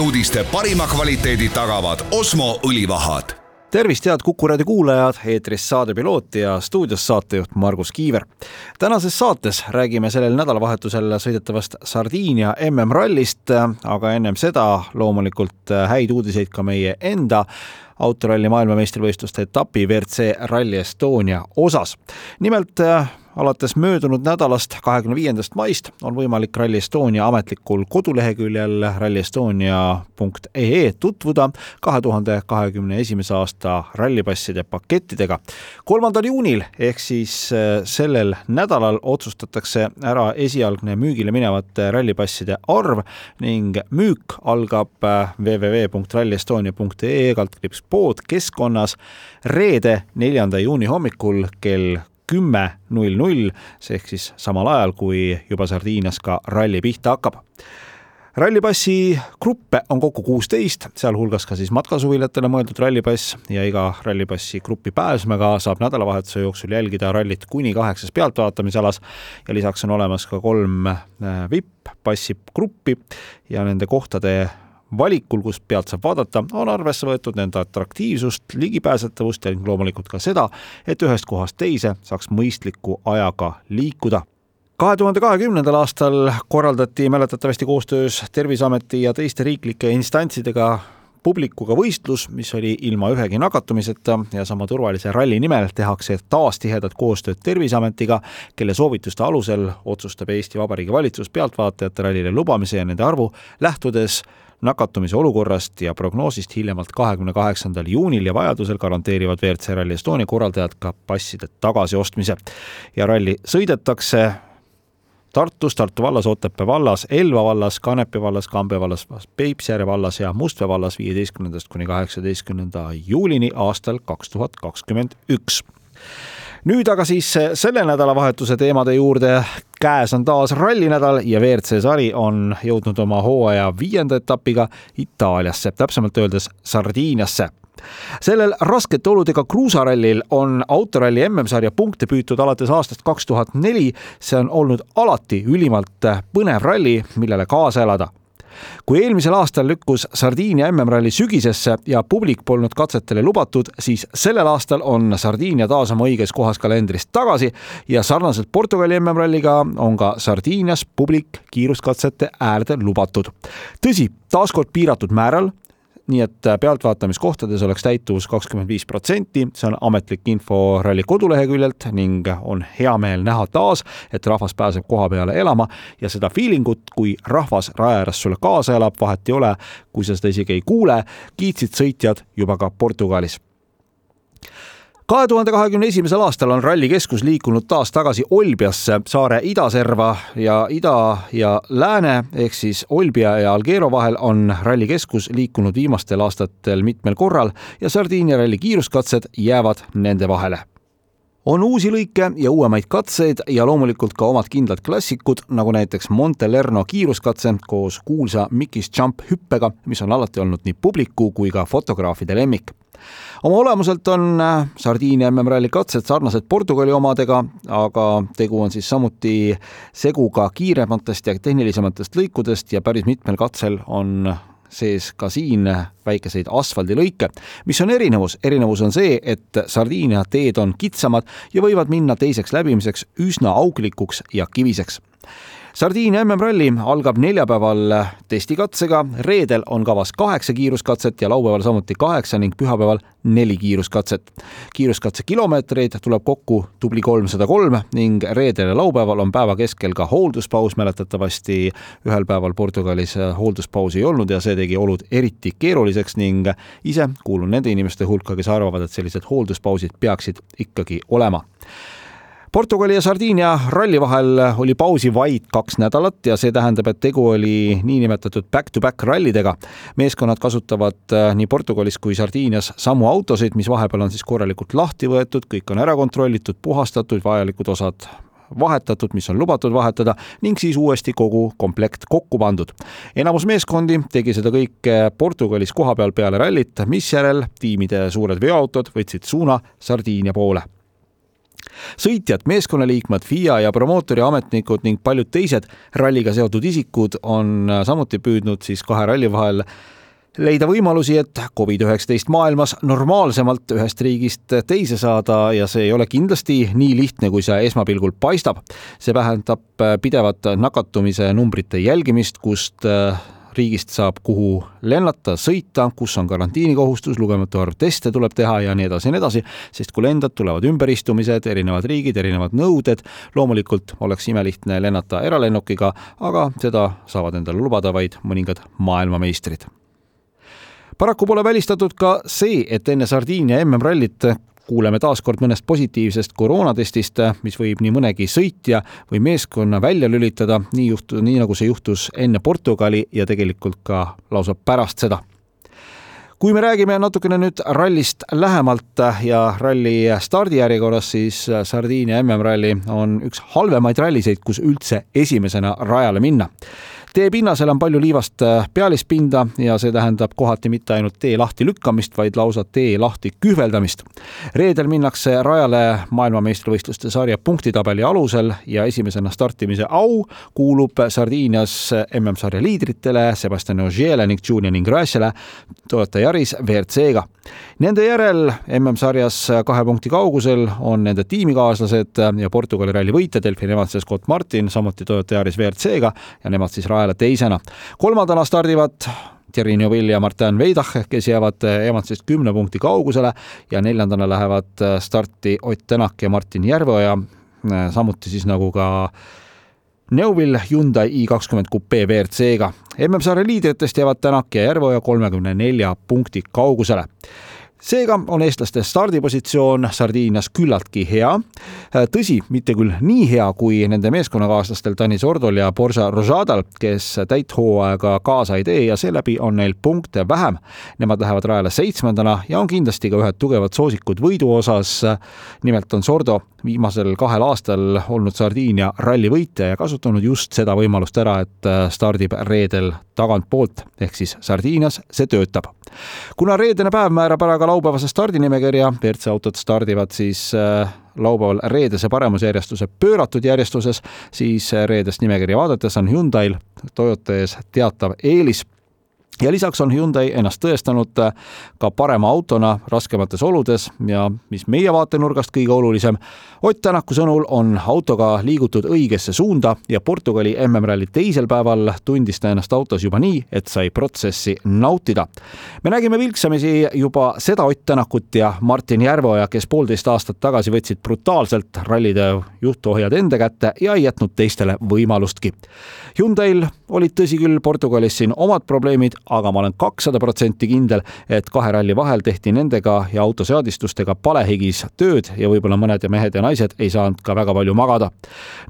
uudiste parima kvaliteedi tagavad Osmo õlivahad tervist, head Kuku raadio kuulajad, eetris saade Piloot ja stuudios saatejuht Margus Kiiver. tänases saates räägime sellel nädalavahetusel sõidetavast Sardiinia MM-rallist, aga ennem seda loomulikult häid uudiseid ka meie enda autoralli maailmameistrivõistluste etapi WRC Rally Estonia osas. nimelt alates möödunud nädalast, kahekümne viiendast maist on võimalik Rally Estonia ametlikul koduleheküljel rallyestonia.ee tutvuda kahe tuhande kahekümne esimese aasta rallipasside pakettidega. kolmandal juunil ehk siis äh, sellel nädalal otsustatakse ära esialgne müügile minevate rallipasside arv ning müük algab äh, www.rallyestonia.ee kaldkriips pood keskkonnas reede, neljanda juuni hommikul kell kümme null null, see ehk siis samal ajal, kui juba Sardiinias ka ralli pihta hakkab. Rallipassi gruppe on kokku kuusteist, sealhulgas ka siis matkasuvilatele mõeldud rallipass ja iga rallipassi grupi pääsmega saab nädalavahetuse jooksul jälgida rallit kuni kaheksas pealtvaatamisalas ja lisaks on olemas ka kolm äh, vipp-passi gruppi ja nende kohtade valikul, kust pealt saab vaadata, on arvesse võetud nende atraktiivsust, ligipääsetavust ja loomulikult ka seda, et ühest kohast teise saaks mõistliku ajaga liikuda. kahe tuhande kahekümnendal aastal korraldati mäletatavasti koostöös Terviseameti ja teiste riiklike instantsidega publikuga võistlus, mis oli ilma ühegi nakatumiseta ja sama turvalise ralli nimel tehakse taas tihedat koostööd Terviseametiga, kelle soovituste alusel otsustab Eesti Vabariigi valitsus pealtvaatajate rallile lubamise ja nende arvu lähtudes nakatumise olukorrast ja prognoosist hiljemalt kahekümne kaheksandal juunil ja vajadusel garanteerivad WRC Rally Estonia korraldajad ka passide tagasiostmise. ja ralli sõidetakse Tartus, Tartu vallas, Otepää vallas, Elva vallas, Kanepi vallas, Kambja vallas, Peipsiääre vallas ja Mustvee vallas viieteistkümnendast kuni kaheksateistkümnenda juulini aastal kaks tuhat kakskümmend üks nüüd aga siis selle nädalavahetuse teemade juurde. käes on taas rallinädal ja WRC sari on jõudnud oma hooaja viienda etapiga Itaaliasse, täpsemalt öeldes Sardiiniasse sellel raskete oludega kruusarallil on autoralli MM-sarja punkte püütud alates aastast kaks tuhat neli. see on olnud alati ülimalt põnev ralli, millele kaasa elada kui eelmisel aastal lükkus Sardiinia MM-ralli sügisesse ja publik polnud katsetele lubatud, siis sellel aastal on Sardiinia taas oma õiges kohas kalendris tagasi ja sarnaselt Portugali MM-ralliga on ka Sardiinias publik kiiruskatsete äärde lubatud. tõsi, taaskord piiratud määral, nii et äh, pealtvaatamiskohtades oleks täituvus kakskümmend viis protsenti, see on ametlik info ralli koduleheküljelt ning on hea meel näha taas, et rahvas pääseb koha peale elama ja seda feelingut, kui rahvas raja ääres sulle kaasa elab, vahet ei ole, kui sa seda isegi ei kuule, kiitsid sõitjad juba ka Portugalis kahe tuhande kahekümne esimesel aastal on rallikeskus liikunud taas tagasi Olbiasse, saare idaserva ja ida ja lääne ehk siis Olbia ja Alghero vahel on rallikeskus liikunud viimastel aastatel mitmel korral ja Sardiinia ralli kiiruskatsed jäävad nende vahele on uusi lõike ja uuemaid katseid ja loomulikult ka omad kindlad klassikud, nagu näiteks Montelerno kiiruskatse koos kuulsa Mikis Jump hüppega, mis on alati olnud nii publiku kui ka fotograafide lemmik. Oma olemuselt on äh, Sardiinia MM-ralli katsed sarnased Portugali omadega, aga tegu on siis samuti seguga kiirematest ja tehnilisematest lõikudest ja päris mitmel katsel on sees ka siin väikeseid asfaldilõike. mis on erinevus? erinevus on see, et Sardiinia teed on kitsamad ja võivad minna teiseks läbimiseks üsna auklikuks ja kiviseks Sardiinia MM-ralli algab neljapäeval testikatsega, reedel on kavas kaheksa kiiruskatset ja laupäeval samuti kaheksa ning pühapäeval neli kiiruskatset. kiiruskatse kilomeetreid tuleb kokku tubli kolmsada kolm ning reedel ja laupäeval on päeva keskel ka hoolduspaus, mäletatavasti ühel päeval Portugalis hoolduspausi ei olnud ja see tegi olud eriti keeruliseks ning ise kuulun nende inimeste hulka, kes arvavad, et sellised hoolduspausid peaksid ikkagi olema Portugali ja Sardiinia ralli vahel oli pausi vaid kaks nädalat ja see tähendab, et tegu oli niinimetatud back-to-back rallidega. meeskonnad kasutavad äh, nii Portugalis kui Sardiinias samu autosid, mis vahepeal on siis korralikult lahti võetud, kõik on ära kontrollitud, puhastatud, vajalikud osad vahetatud, mis on lubatud vahetada ning siis uuesti kogu komplekt kokku pandud. enamus meeskondi tegi seda kõike Portugalis kohapeal peale rallit, misjärel tiimide suured veoautod võtsid suuna Sardiinia poole sõitjad, meeskonnaliikmed, FIA ja promootori ametnikud ning paljud teised ralliga seotud isikud on samuti püüdnud siis kahe ralli vahel leida võimalusi, et Covid-19 maailmas normaalsemalt ühest riigist teise saada ja see ei ole kindlasti nii lihtne, kui see esmapilgul paistab. see tähendab pidevat nakatumise numbrite jälgimist, kust riigist saab, kuhu lennata, sõita, kus on karantiinikohustus, lugematu arv teste tuleb teha ja nii edasi ja nii edasi, sest kui lendad, tulevad ümberistumised, erinevad riigid, erinevad nõuded. loomulikult oleks imelihtne lennata eralennukiga, aga seda saavad endale lubada vaid mõningad maailmameistrid paraku pole välistatud ka see, et enne Sardiinia MM-rallit kuuleme taas kord mõnest positiivsest koroonatestist, mis võib nii mõnegi sõitja või meeskonna välja lülitada, nii juhtu-, nii nagu see juhtus enne Portugali ja tegelikult ka lausa pärast seda. Kui me räägime natukene nüüd rallist lähemalt ja ralli stardijärjekorras, siis Sardiinia MM-ralli on üks halvemaid ralliseid, kus üldse esimesena rajale minna tee pinnasel on palju liivast äh, pealispinda ja see tähendab kohati mitte ainult tee lahti lükkamist, vaid lausa tee lahti kühveldamist. reedel minnakse rajale maailmameistrivõistluste sarja punktitabeli alusel ja esimesena startimise au kuulub Sardiinias MM-sarja liidritele Sebastian Ogiele ning Julian Ingrasele Toyota Yaris WRC-ga. Nende järel MM-sarjas kahe punkti kaugusel on nende tiimikaaslased ja Portugali ralli võitja Delfin Evans ja Scott Martin, samuti Toyota Yaris WRC-ga ja nemad siis rajale teisena. kolmandana stardivad Thierry Neuville ja Martin Veidach, kes jäävad Evansist kümne punkti kaugusele ja neljandana lähevad starti Ott Tänak ja Martin Järveoja, samuti siis nagu ka Neuville Hyundai i kakskümmend kupe WRC-ga. MM-sarja liidritest jäävad Tänak ja Järveoja kolmekümne nelja punkti kaugusele seega on eestlaste stardipositsioon Sardiinias küllaltki hea. tõsi, mitte küll nii hea kui nende meeskonnakaaslastel Tanis Ordol ja Borja Rojadal, kes täit hooaega kaasa ei tee ja seeläbi on neil punkte vähem. Nemad lähevad rajale seitsmendana ja on kindlasti ka ühed tugevad soosikud võidu osas. nimelt on Sordo viimasel kahel aastal olnud Sardiinia ralli võitja ja kasutanud just seda võimalust ära, et stardib reedel tagantpoolt ehk siis Sardiinias see töötab kuna reedene päev määrab ära ka laupäevase stardinimekirja, WRC autod stardivad siis äh, laupäeval reedese paremusjärjestuse pööratud järjestuses, siis äh, reedest nimekirja vaadates on Hyundai'l Toyota ees teatav eelis ja lisaks on Hyundai ennast tõestanud äh, ka parema autona raskemates oludes ja mis meie vaatenurgast kõige olulisem, Ott Tänaku sõnul on autoga liigutud õigesse suunda ja Portugali MM-ralli teisel päeval tundis ta ennast autos juba nii, et sai protsessi nautida. me nägime vilksamisi juba seda Ott Tänakut ja Martin Järveoja, kes poolteist aastat tagasi võtsid brutaalselt rallide juhtohjad enda kätte ja ei jätnud teistele võimalustki. Hyundai'l olid tõsi küll Portugalis siin omad probleemid, aga ma olen kakssada protsenti kindel, et kahe ralli vahel tehti nendega ja autoseadistustega palehigis tööd ja võib-olla mõned mehed ja naised ei saanud ka väga palju magada.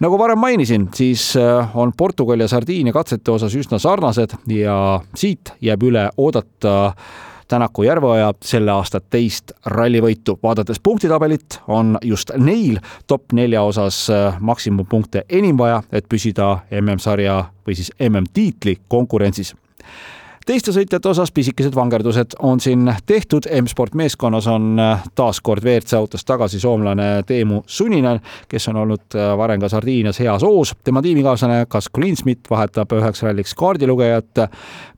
nagu varem mainisin, siis äh, on Portugal ja Sardiinia katsete osas üsna sarnased ja siit jääb üle oodata Tänaku Järveoja selle aasta teist rallivõitu. vaadates punktitabelit, on just neil top nelja osas äh, maksimumpunkte enim vaja, et püsida MM-sarja või siis MM-tiitli konkurentsis teiste sõitjate osas pisikesed vangerdused on siin tehtud, M-sport meeskonnas on äh, taas kord WRC autos tagasi soomlane Teemu Suninen, kes on olnud äh, varem ka Sardiinias heas hoos. tema tiimikaaslane Gus Greensmith vahetab üheks ralliks kaardilugejat.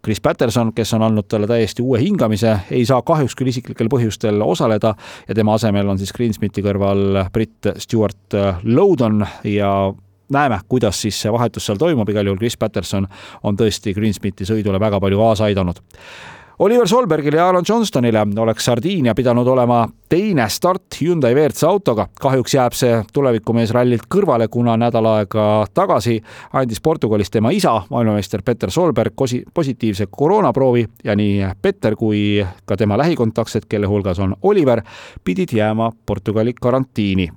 Chris Patterson, kes on andnud talle täiesti uue hingamise, ei saa kahjuks küll isiklikel põhjustel osaleda ja tema asemel on siis Greensmithi kõrval britt Stewart Lowdon ja näeme, kuidas siis see vahetus seal toimub, igal juhul Chris Patterson on tõesti Greensmiti sõidule väga palju kaasa aidanud. Oliver Solbergile ja Aaron Johnstonile oleks Sardiinia pidanud olema teine start Hyundai WRC autoga. kahjuks jääb see tulevikumees rallilt kõrvale, kuna nädal aega tagasi andis Portugalis tema isa, maailmameister Peter Solberg, positiivse koroonaproovi ja nii Peter kui ka tema lähikontaktsed, kelle hulgas on Oliver, pidid jääma Portugali karantiini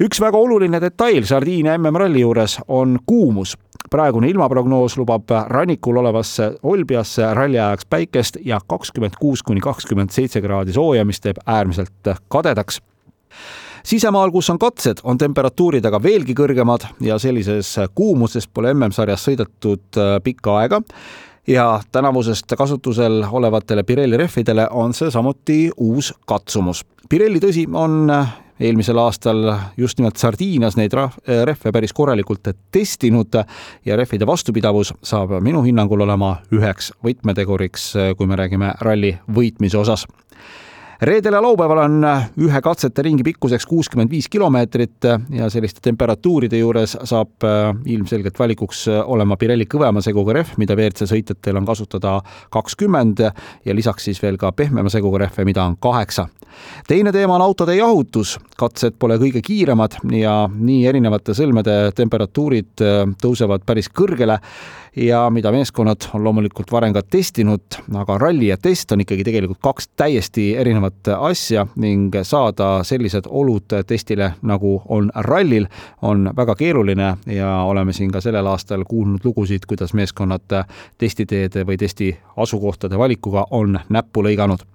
üks väga oluline detail Sardiinia MM-ralli juures on kuumus. Praegune ilmaprognoos lubab rannikul olevasse Olbiasse ralli ajaks päikest ja kakskümmend kuus kuni kakskümmend seitse kraadi sooja, mis teeb äärmiselt kadedaks. Sisemaal, kus on katsed, on temperatuurid aga veelgi kõrgemad ja sellises kuumuses pole MM-sarjas sõidetud äh, pikka aega. Ja tänavusest kasutusel olevatele Pirelli rehvidele on see samuti uus katsumus. Pirelli, tõsi, on eelmisel aastal just nimelt Sardiinias neid äh, rehve päris korralikult testinud ja rehvide vastupidavus saab minu hinnangul olema üheks võtmeteguriks, kui me räägime ralli võitmise osas reedel ja laupäeval on ühe katsete ringi pikkuseks kuuskümmend viis kilomeetrit ja selliste temperatuuride juures saab äh, ilmselgelt valikuks olema Pirelli kõvema seguga rehv, mida WRC sõitjatel on kasutada kakskümmend ja lisaks siis veel ka pehmema seguga rehve, mida on kaheksa. Teine teema on autode jahutus, katsed pole kõige kiiremad ja nii erinevate sõlmede temperatuurid äh, tõusevad päris kõrgele ja mida meeskonnad on loomulikult varem ka testinud, aga ralli ja test on ikkagi tegelikult kaks täiesti erinevat asja ning saada sellised olud testile, nagu on rallil, on väga keeruline ja oleme siin ka sellel aastal kuulnud lugusid, kuidas meeskonnad testiteede või testi asukohtade valikuga on näppu lõiganud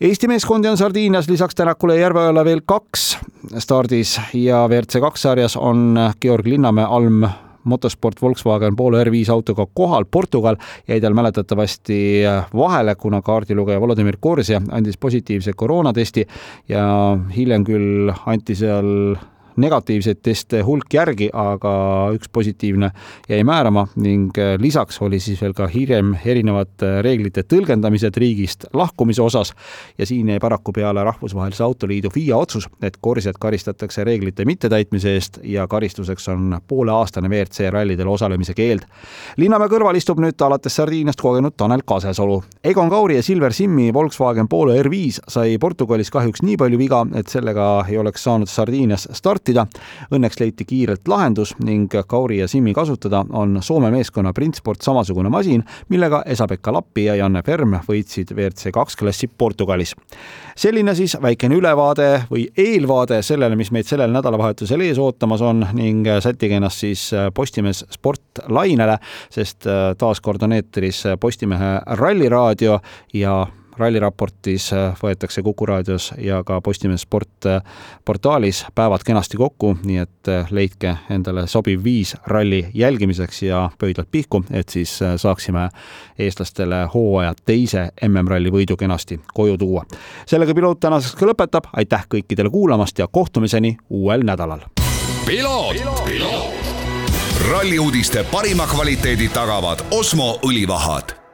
Eesti meeskondi on Sardiinias lisaks Tänakule ja Järveojale veel kaks stardis ja WRC kaks sarjas on Georg Linnamäe, Alm motosport Volkswagen Polo R5 autoga kohal. Portugal jäi tal mäletatavasti vahele, kuna kaardilugeja Volodõmõr Korsja andis positiivse koroonatesti ja hiljem küll anti seal negatiivseid teste hulk järgi, aga üks positiivne jäi määrama ning äh, lisaks oli siis veel ka hiljem erinevate reeglite tõlgendamised riigist lahkumise osas ja siin jäi paraku peale Rahvusvahelise Autoliidu FIA otsus, et korsjad karistatakse reeglite mittetäitmise eest ja karistuseks on pooleaastane WRC rallidel osalemise keeld. Linnamäe kõrval istub nüüd alates Sardiiniast kogenud Tanel Kasesalu. Egon Kauri ja Silver Simmi Volkswagen Polo R5 sai Portugalis kahjuks nii palju viga, et sellega ei oleks saanud Sardiinias starti juhtida. Õnneks leiti kiirelt lahendus ning Kauri ja Simmi kasutada on Soome meeskonna Printsport samasugune masin, millega Esa-Pekka Lappi ja Janne Ferm võitsid WRC kaks klassi Portugalis. selline siis väikene ülevaade või eelvaade sellele, mis meid sellel nädalavahetusel ees ootamas on ning sättige ennast siis Postimees sportlainele, sest taaskord on eetris Postimehe Ralliraadio ja ralliraportis äh, võetakse Kuku raadios ja ka Postimees Sport äh, portaalis päevad kenasti kokku, nii et äh, leidke endale sobiv viis ralli jälgimiseks ja pöidlad pihku, et siis saaksime eestlastele hooaja teise MM-ralli võidu kenasti koju tuua. sellega Piloot tänaseks ka lõpetab, aitäh kõikidele kuulamast ja kohtumiseni uuel nädalal. ralli uudiste parima kvaliteedi tagavad Osmo õlivahad